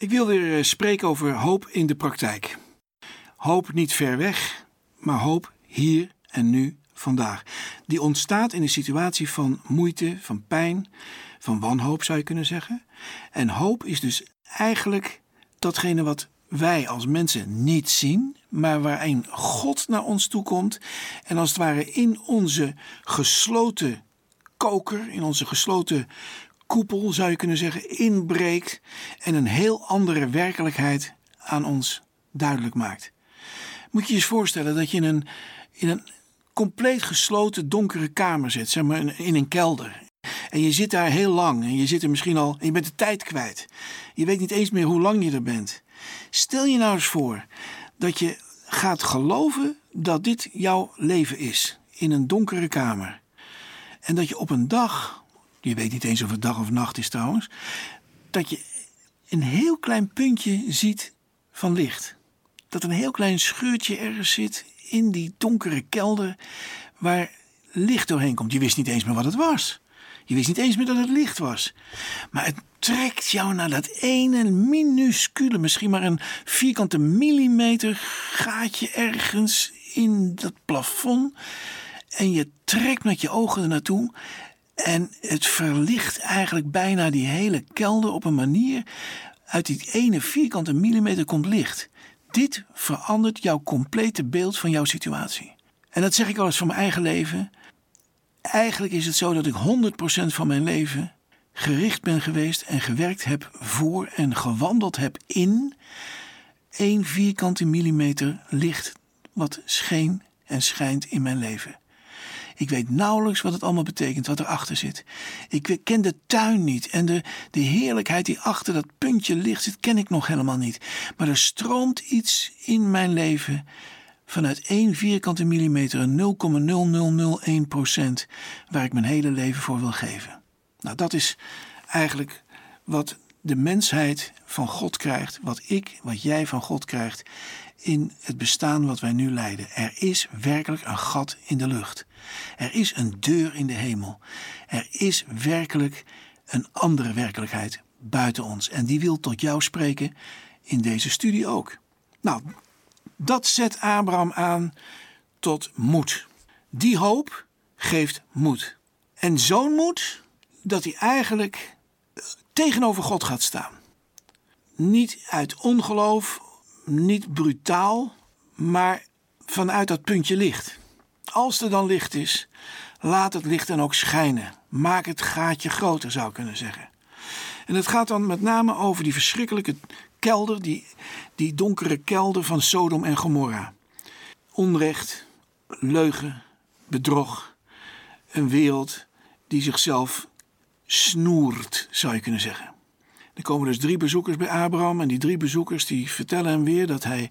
Ik wil weer eh, spreken over hoop in de praktijk. Hoop niet ver weg, maar hoop hier en nu, vandaag. Die ontstaat in een situatie van moeite, van pijn, van wanhoop zou je kunnen zeggen. En hoop is dus eigenlijk datgene wat wij als mensen niet zien, maar waarin God naar ons toe komt en als het ware in onze gesloten koker, in onze gesloten koepel zou je kunnen zeggen, inbreekt en een heel andere werkelijkheid aan ons duidelijk maakt. Moet je je eens voorstellen dat je in een, in een compleet gesloten donkere kamer zit, zeg maar in een kelder. En je zit daar heel lang en je zit er misschien al je bent de tijd kwijt. Je weet niet eens meer hoe lang je er bent. Stel je nou eens voor dat je gaat geloven dat dit jouw leven is in een donkere kamer. En dat je op een dag, je weet niet eens of het dag of nacht is trouwens, dat je een heel klein puntje ziet van licht. Dat een heel klein scheurtje ergens zit in die donkere kelder waar licht doorheen komt. Je wist niet eens meer wat het was. Je wist niet eens meer dat het licht was. Maar het trekt jou naar dat ene minuscule, misschien maar een vierkante millimeter gaatje ergens in dat plafond. En je trekt met je ogen er naartoe. En het verlicht eigenlijk bijna die hele kelder op een manier. Uit die ene vierkante millimeter komt licht. Dit verandert jouw complete beeld van jouw situatie. En dat zeg ik wel eens van mijn eigen leven. Eigenlijk is het zo dat ik 100% van mijn leven gericht ben geweest en gewerkt heb voor en gewandeld heb in één vierkante millimeter licht wat scheen en schijnt in mijn leven. Ik weet nauwelijks wat het allemaal betekent, wat erachter zit. Ik ken de tuin niet en de, de heerlijkheid die achter dat puntje licht zit, ken ik nog helemaal niet. Maar er stroomt iets in mijn leven vanuit één vierkante millimeter, een 0,0001 procent, waar ik mijn hele leven voor wil geven. Nou, dat is eigenlijk wat de mensheid van God krijgt, wat ik, wat jij van God krijgt in het bestaan wat wij nu leiden. Er is werkelijk een gat in de lucht. Er is een deur in de hemel. Er is werkelijk een andere werkelijkheid buiten ons. En die wil tot jou spreken in deze studie ook. Nou, dat zet Abraham aan tot moed. Die hoop geeft moed. En zo'n moed dat hij eigenlijk tegenover God gaat staan. Niet uit ongeloof, niet brutaal, maar vanuit dat puntje licht. Als er dan licht is, laat het licht dan ook schijnen. Maak het gaatje groter, zou ik kunnen zeggen. En het gaat dan met name over die verschrikkelijke kelder, die, die donkere kelder van Sodom en Gomorra. Onrecht, leugen, bedrog. Een wereld die zichzelf snoert, zou je kunnen zeggen. Er komen dus drie bezoekers bij Abraham en die drie bezoekers die vertellen hem weer dat hij,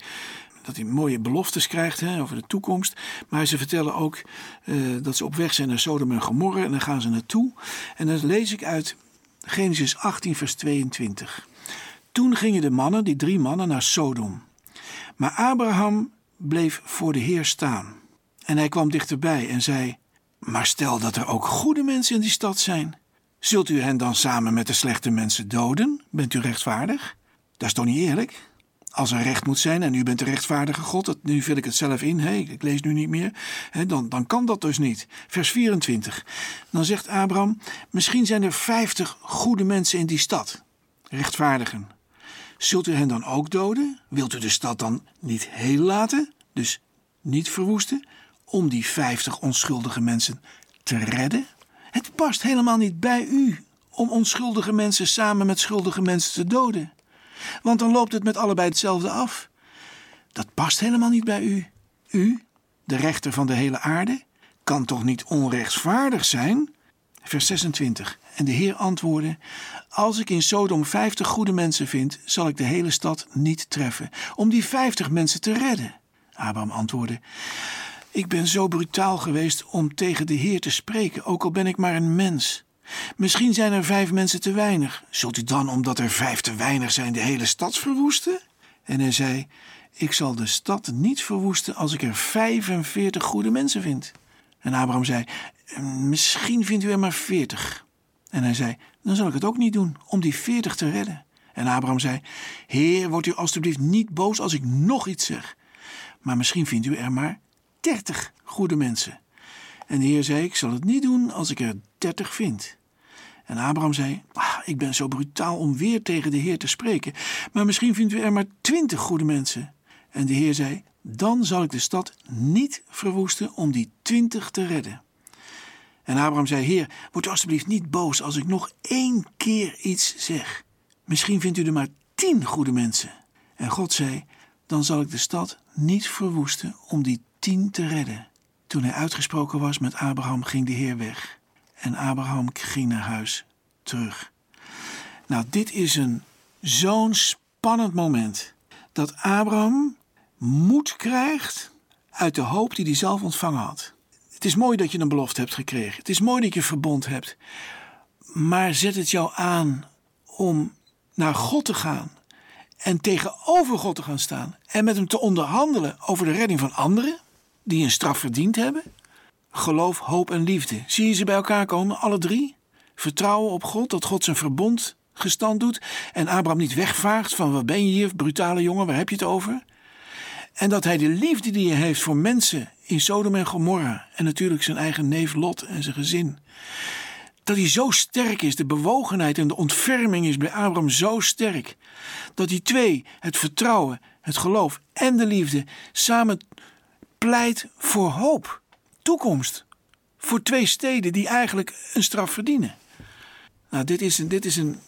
dat hij mooie beloftes krijgt hè, over de toekomst. Maar ze vertellen ook uh, dat ze op weg zijn naar Sodom en Gomorra en dan gaan ze naartoe. En dan lees ik uit Genesis 18 vers 22. Toen gingen de mannen, die drie mannen, naar Sodom. Maar Abraham bleef voor de Heer staan. En hij kwam dichterbij en zei: Maar stel dat er ook goede mensen in die stad zijn. Zult u hen dan samen met de slechte mensen doden? Bent u rechtvaardig? Dat is toch niet eerlijk? Als er recht moet zijn en u bent de rechtvaardige God, nu vul ik het zelf in, hey, ik lees nu niet meer, dan, dan kan dat dus niet. Vers 24. Dan zegt Abraham: Misschien zijn er vijftig goede mensen in die stad, rechtvaardigen. Zult u hen dan ook doden? Wilt u de stad dan niet heel laten, dus niet verwoesten, om die vijftig onschuldige mensen te redden? Het past helemaal niet bij u om onschuldige mensen samen met schuldige mensen te doden. Want dan loopt het met allebei hetzelfde af. Dat past helemaal niet bij u. U, de rechter van de hele aarde, kan toch niet onrechtvaardig zijn? Vers 26. En de Heer antwoordde: Als ik in Sodom vijftig goede mensen vind, zal ik de hele stad niet treffen, om die vijftig mensen te redden. Abraham antwoordde: ik ben zo brutaal geweest om tegen de Heer te spreken, ook al ben ik maar een mens. Misschien zijn er vijf mensen te weinig. Zult u dan, omdat er vijf te weinig zijn, de hele stad verwoesten? En hij zei: Ik zal de stad niet verwoesten als ik er 45 goede mensen vind. En Abraham zei: Misschien vindt u er maar 40. En hij zei: Dan zal ik het ook niet doen, om die 40 te redden. En Abraham zei: Heer, wordt u alstublieft niet boos als ik nog iets zeg. Maar misschien vindt u er maar dertig goede mensen. En de Heer zei: Ik zal het niet doen als ik er dertig vind. En Abraham zei: ah, Ik ben zo brutaal om weer tegen de Heer te spreken. Maar misschien vindt u er maar twintig goede mensen. En de Heer zei: Dan zal ik de stad niet verwoesten om die twintig te redden. En Abraham zei: Heer, word alstublieft niet boos als ik nog één keer iets zeg. Misschien vindt u er maar tien goede mensen. En God zei: Dan zal ik de stad niet verwoesten om die tien te redden. Toen hij uitgesproken was met Abraham, ging de Heer weg. En Abraham ging naar huis terug. Nou, dit is een zo'n spannend moment. Dat Abraham moed krijgt uit de hoop die hij zelf ontvangen had. Het is mooi dat je een belofte hebt gekregen. Het is mooi dat je verbond hebt. Maar zet het jou aan om naar God te gaan en tegenover God te gaan staan en met hem te onderhandelen over de redding van anderen die een straf verdiend hebben? Geloof, hoop en liefde. Zie je ze bij elkaar komen, alle drie? Vertrouwen op God, dat God zijn verbond gestand doet en Abraham niet wegvaagt van wat ben je hier, brutale jongen, waar heb je het over? En dat hij de liefde die hij heeft voor mensen in Sodom en Gomorra en natuurlijk zijn eigen neef Lot en zijn gezin, dat hij zo sterk is, de bewogenheid en de ontferming is bij Abraham zo sterk, dat die twee, het vertrouwen, het geloof en de liefde, samen pleit voor hoop, toekomst, voor twee steden die eigenlijk een straf verdienen. Nou, dit is een, dit is een,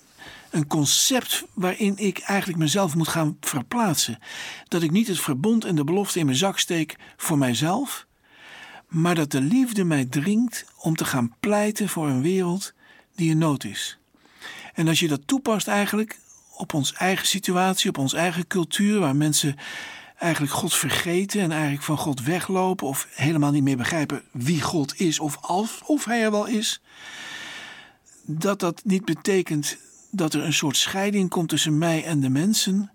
een concept waarin ik eigenlijk mezelf moet gaan verplaatsen. Dat ik niet het verbond en de belofte in mijn zak steek voor mijzelf, maar dat de liefde mij dringt om te gaan pleiten voor een wereld die in nood is. En als je dat toepast eigenlijk op onze eigen situatie, op onze eigen cultuur, waar mensen eigenlijk God vergeten en eigenlijk van God weglopen of helemaal niet meer begrijpen wie God is of of, of hij er wel is, dat dat niet betekent dat er een soort scheiding komt tussen mij en de mensen,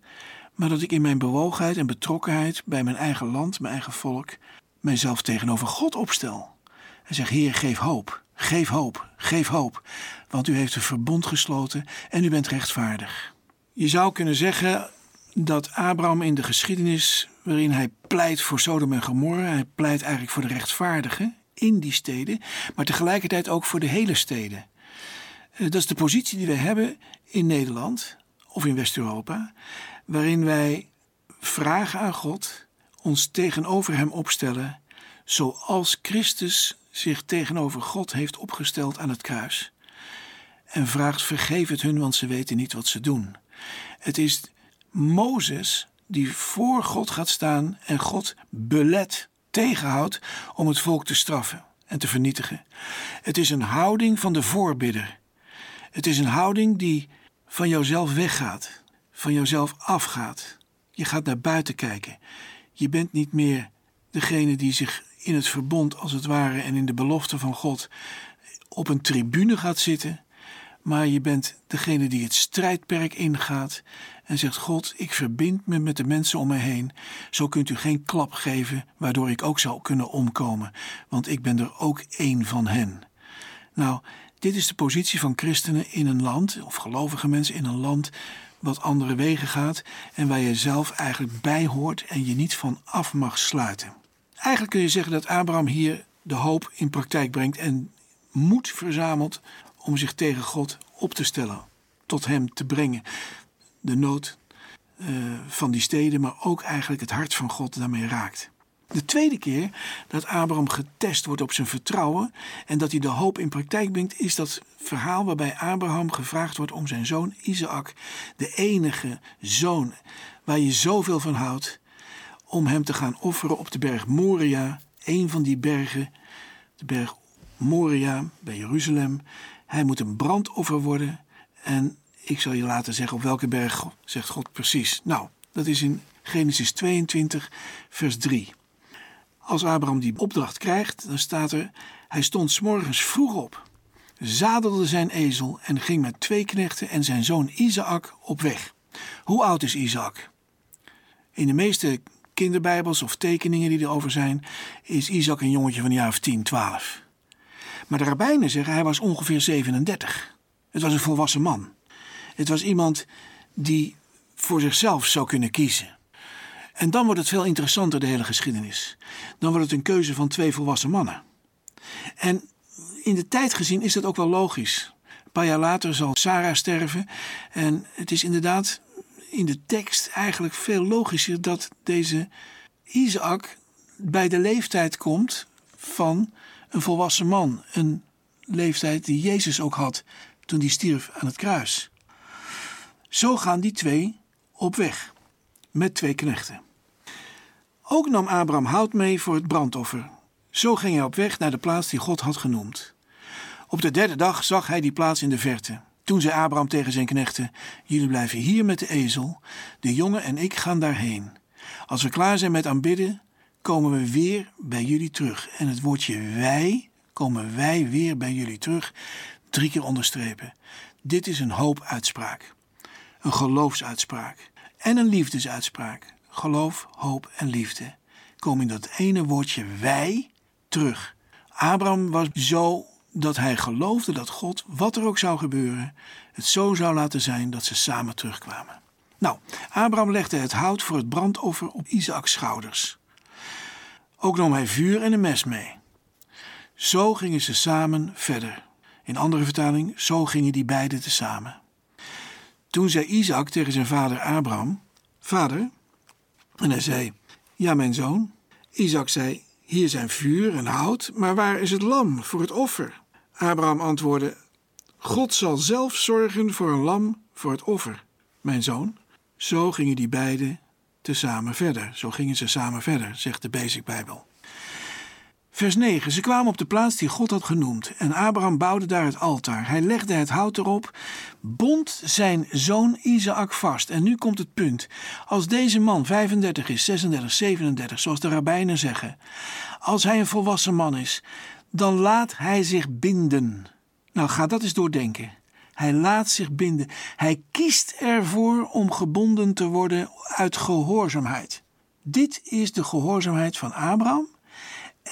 maar dat ik in mijn bewogenheid en betrokkenheid bij mijn eigen land, mijn eigen volk, mijzelf tegenover God opstel. En zeg: Heer, geef hoop, geef hoop, geef hoop, want u heeft een verbond gesloten en u bent rechtvaardig. Je zou kunnen zeggen dat Abraham in de geschiedenis waarin hij pleit voor Sodom en Gomorra, hij pleit eigenlijk voor de rechtvaardigen in die steden, maar tegelijkertijd ook voor de hele steden. Eh, dat is de positie die wij hebben in Nederland of in West-Europa, waarin wij vragen aan God, ons tegenover Hem opstellen, zoals Christus zich tegenover God heeft opgesteld aan het kruis. En vraagt: vergeef het hun, want ze weten niet wat ze doen. Het is Mozes die voor God gaat staan en God belet, tegenhoudt om het volk te straffen en te vernietigen. Het is een houding van de voorbidder. Het is een houding die van jouzelf weggaat, van jouzelf afgaat. Je gaat naar buiten kijken. Je bent niet meer degene die zich in het verbond, als het ware, en in de belofte van God op een tribune gaat zitten, maar je bent degene die het strijdperk ingaat en zegt: God, ik verbind me met de mensen om me heen. Zo kunt u geen klap geven, waardoor ik ook zou kunnen omkomen, want ik ben er ook één van hen. Nou, dit is de positie van christenen in een land, of gelovige mensen in een land, wat andere wegen gaat en waar je zelf eigenlijk bij hoort en je niet van af mag sluiten. Eigenlijk kun je zeggen dat Abraham hier de hoop in praktijk brengt en moed verzamelt om zich tegen God op te stellen, tot Hem te brengen. De nood uh, van die steden, maar ook eigenlijk het hart van God daarmee raakt. De tweede keer dat Abraham getest wordt op zijn vertrouwen en dat hij de hoop in praktijk brengt, is dat verhaal waarbij Abraham gevraagd wordt om zijn zoon Isaac, de enige zoon waar je zoveel van houdt, om hem te gaan offeren op de berg Moria, een van die bergen, de berg Moria bij Jeruzalem. Hij moet een brandoffer worden en ik zal je laten zeggen op welke berg zegt God precies. Nou, dat is in Genesis 22, vers 3. Als Abraham die opdracht krijgt, dan staat er: Hij stond s morgens vroeg op, zadelde zijn ezel en ging met twee knechten en zijn zoon Isaac op weg. Hoe oud is Isaac? In de meeste kinderbijbels of tekeningen die erover zijn, is Isaac een jongetje van een jaar of 10, 12. Maar de rabbijnen zeggen hij was ongeveer 37. Het was een volwassen man. Het was iemand die voor zichzelf zou kunnen kiezen. En dan wordt het veel interessanter, de hele geschiedenis. Dan wordt het een keuze van twee volwassen mannen. En in de tijd gezien is dat ook wel logisch. Een paar jaar later zal Sarah sterven. En het is inderdaad in de tekst eigenlijk veel logischer dat deze Isaac bij de leeftijd komt van een volwassen man. Een leeftijd die Jezus ook had toen hij stierf aan het kruis. Zo gaan die twee op weg met twee knechten. Ook nam Abraham hout mee voor het brandoffer. Zo ging hij op weg naar de plaats die God had genoemd. Op de derde dag zag hij die plaats in de verte. Toen zei Abraham tegen zijn knechten: Jullie blijven hier met de ezel, de jongen en ik gaan daarheen. Als we klaar zijn met aanbidden, komen we weer bij jullie terug. En het woordje wij, komen wij weer bij jullie terug, drie keer onderstrepen. Dit is een hoopuitspraak, een geloofsuitspraak en een liefdesuitspraak. Geloof, hoop en liefde komen in dat ene woordje wij terug. Abraham was zo dat hij geloofde dat God, wat er ook zou gebeuren, het zo zou laten zijn dat ze samen terugkwamen. Nou, Abraham legde het hout voor het brandoffer op Isaaks schouders. Ook nam hij vuur en een mes mee. Zo gingen ze samen verder. In andere vertaling, zo gingen die beiden tezamen. Toen zei Isaac tegen zijn vader Abraham: Vader. En hij zei: Ja, mijn zoon. Isaac zei: Hier zijn vuur en hout, maar waar is het lam voor het offer? Abraham antwoordde: God zal zelf zorgen voor een lam voor het offer, mijn zoon. Zo gingen die beiden tezamen verder. Zo gingen ze samen verder, zegt de Basic Bijbel. Vers 9. Ze kwamen op de plaats die God had genoemd. En Abraham bouwde daar het altaar. Hij legde het hout erop, bond zijn zoon Isaac vast. En nu komt het punt. Als deze man 35 is, 36, 37, zoals de rabbijnen zeggen. Als hij een volwassen man is, dan laat hij zich binden. Nou, ga dat eens doordenken. Hij laat zich binden. Hij kiest ervoor om gebonden te worden uit gehoorzaamheid. Dit is de gehoorzaamheid van Abraham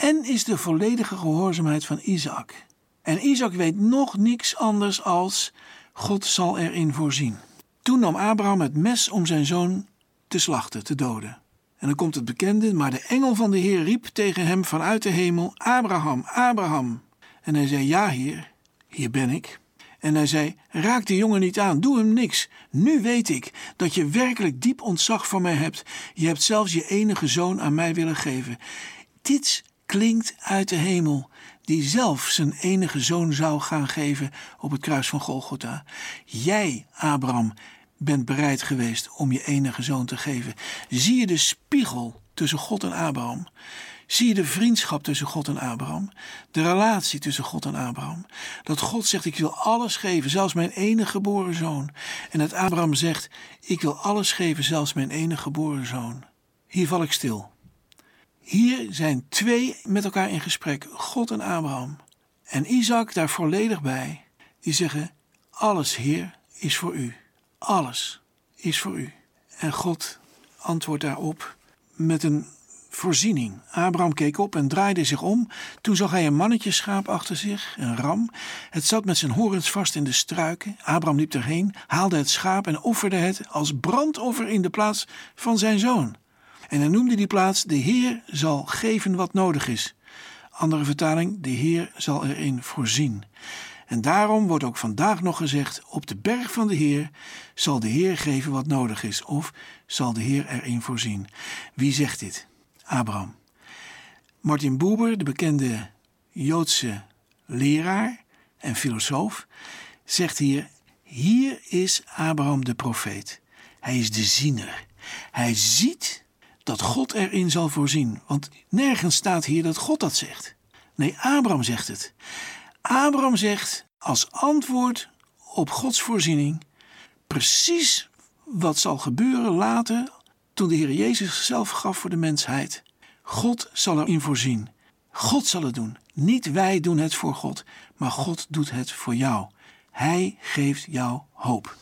en is de volledige gehoorzaamheid van Isaac. En Isaac weet nog niks anders als God zal erin voorzien. Toen nam Abraham het mes om zijn zoon te slachten, te doden. En dan komt het bekende, maar de engel van de Heer riep tegen hem vanuit de hemel: Abraham, Abraham. En hij zei: Ja, Heer, hier ben ik. En hij zei: Raak de jongen niet aan, doe hem niks. Nu weet ik dat je werkelijk diep ontzag voor mij hebt. Je hebt zelfs je enige zoon aan mij willen geven. Dit klinkt uit de hemel, die zelf zijn enige zoon zou gaan geven op het kruis van Golgotha. Jij, Abraham, bent bereid geweest om je enige zoon te geven. Zie je de spiegel tussen God en Abraham? Zie je de vriendschap tussen God en Abraham? De relatie tussen God en Abraham? Dat God zegt: Ik wil alles geven, zelfs mijn enige geboren zoon. En dat Abraham zegt: Ik wil alles geven, zelfs mijn enige geboren zoon. Hier val ik stil. Hier zijn twee met elkaar in gesprek, God en Abraham. En Isaac daar volledig bij. Die zeggen: Alles, Heer, is voor u. Alles is voor u. En God antwoordt daarop met een voorziening. Abraham keek op en draaide zich om. Toen zag hij een mannetje schaap achter zich, een ram. Het zat met zijn horens vast in de struiken. Abraham liep erheen, haalde het schaap en offerde het als brandoffer in de plaats van zijn zoon. En hij noemde die plaats: De Heer zal geven wat nodig is. Andere vertaling: De Heer zal erin voorzien. En daarom wordt ook vandaag nog gezegd: Op de berg van de Heer zal de Heer geven wat nodig is, of zal de Heer erin voorzien. Wie zegt dit? Abraham. Martin Buber, de bekende Joodse leraar en filosoof, zegt hier: Hier is Abraham de profeet. Hij is de ziener. Hij ziet dat God erin zal voorzien. Want nergens staat hier dat God dat zegt. Nee, Abraham zegt het. Abraham zegt als antwoord op Gods voorziening precies wat zal gebeuren later toen de Heer Jezus zichzelf gaf voor de mensheid. God zal erin voorzien. God zal het doen. Niet wij doen het voor God, maar God doet het voor jou. Hij geeft jou hoop.